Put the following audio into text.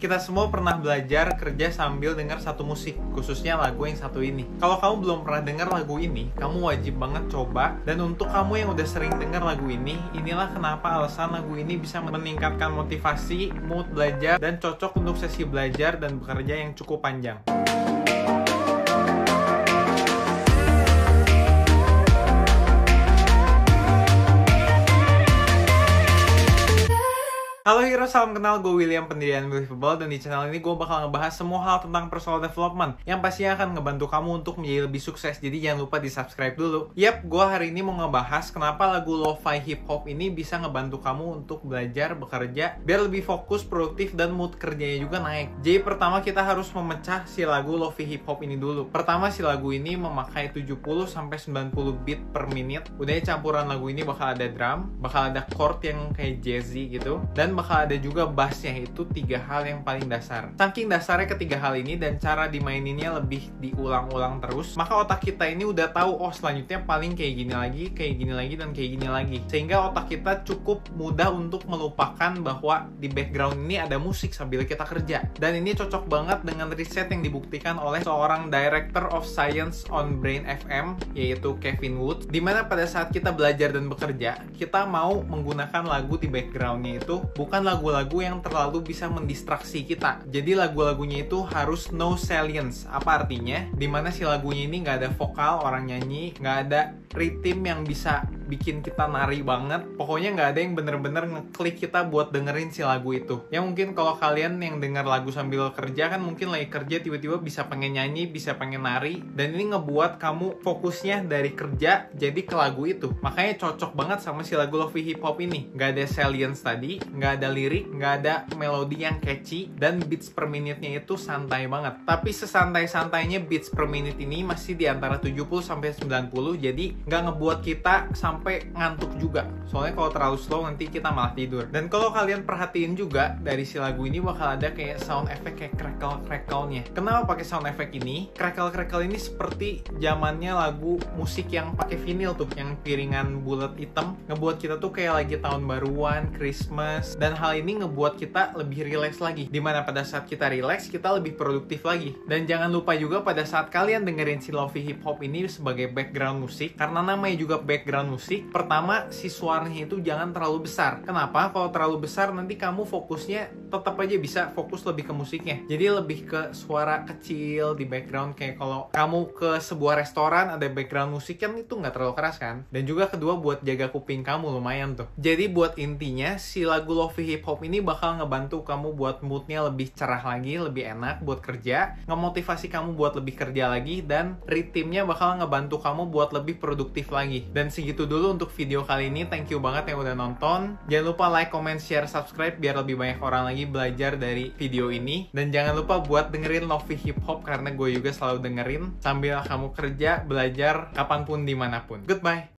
Kita semua pernah belajar kerja sambil dengar satu musik, khususnya lagu yang satu ini. Kalau kamu belum pernah dengar lagu ini, kamu wajib banget coba. Dan untuk kamu yang udah sering dengar lagu ini, inilah kenapa alasan lagu ini bisa meningkatkan motivasi, mood belajar, dan cocok untuk sesi belajar dan bekerja yang cukup panjang. Halo Hero, salam kenal. Gue William, pendirian Believable. Dan di channel ini gue bakal ngebahas semua hal tentang personal development yang pastinya akan ngebantu kamu untuk menjadi lebih sukses. Jadi jangan lupa di subscribe dulu. Yap, gue hari ini mau ngebahas kenapa lagu lo-fi hip hop ini bisa ngebantu kamu untuk belajar, bekerja, biar lebih fokus, produktif, dan mood kerjanya juga naik. Jadi pertama kita harus memecah si lagu lo-fi hip hop ini dulu. Pertama si lagu ini memakai 70-90 beat per menit. Udah campuran lagu ini bakal ada drum, bakal ada chord yang kayak jazzy gitu. Dan bakal ada juga bassnya itu tiga hal yang paling dasar. Saking dasarnya ketiga hal ini dan cara dimaininnya lebih diulang-ulang terus, maka otak kita ini udah tahu oh selanjutnya paling kayak gini lagi, kayak gini lagi dan kayak gini lagi. Sehingga otak kita cukup mudah untuk melupakan bahwa di background ini ada musik sambil kita kerja. Dan ini cocok banget dengan riset yang dibuktikan oleh seorang Director of Science on Brain FM yaitu Kevin Wood. Di mana pada saat kita belajar dan bekerja, kita mau menggunakan lagu di backgroundnya itu bukan lagu-lagu yang terlalu bisa mendistraksi kita. Jadi lagu-lagunya itu harus no salience. Apa artinya? Di mana si lagunya ini nggak ada vokal orang nyanyi, nggak ada ritme yang bisa bikin kita nari banget. Pokoknya nggak ada yang bener-bener ngeklik kita buat dengerin si lagu itu. Ya mungkin kalau kalian yang denger lagu sambil kerja kan mungkin lagi kerja tiba-tiba bisa pengen nyanyi, bisa pengen nari. Dan ini ngebuat kamu fokusnya dari kerja jadi ke lagu itu. Makanya cocok banget sama si lagu Lofi Hip Hop ini. Nggak ada salience tadi, nggak ada lirik, nggak ada melodi yang catchy, dan beats per minute-nya itu santai banget. Tapi sesantai-santainya beats per minute ini masih di antara 70 sampai 90, jadi nggak ngebuat kita sampai sampai ngantuk juga. Soalnya kalau terlalu slow nanti kita malah tidur. Dan kalau kalian perhatiin juga dari si lagu ini bakal ada kayak sound effect kayak crackle crackle-nya. Kenapa pakai sound effect ini? Crackle crackle ini seperti zamannya lagu musik yang pakai vinyl tuh, yang piringan bulat hitam ngebuat kita tuh kayak lagi tahun baruan, Christmas dan hal ini ngebuat kita lebih relax lagi. Di mana pada saat kita relax kita lebih produktif lagi. Dan jangan lupa juga pada saat kalian dengerin si lofi hip hop ini sebagai background musik karena namanya juga background musik musik, pertama si suaranya itu jangan terlalu besar. Kenapa? Kalau terlalu besar nanti kamu fokusnya tetap aja bisa fokus lebih ke musiknya. Jadi lebih ke suara kecil di background kayak kalau kamu ke sebuah restoran ada background musik kan itu nggak terlalu keras kan. Dan juga kedua buat jaga kuping kamu lumayan tuh. Jadi buat intinya si lagu lofi hip hop ini bakal ngebantu kamu buat moodnya lebih cerah lagi, lebih enak buat kerja, ngemotivasi kamu buat lebih kerja lagi dan ritmenya bakal ngebantu kamu buat lebih produktif lagi. Dan segitu dulu dulu untuk video kali ini. Thank you banget yang udah nonton. Jangan lupa like, comment, share, subscribe biar lebih banyak orang lagi belajar dari video ini. Dan jangan lupa buat dengerin Lofi Hip Hop karena gue juga selalu dengerin sambil kamu kerja, belajar, kapan pun, di mana pun. Goodbye!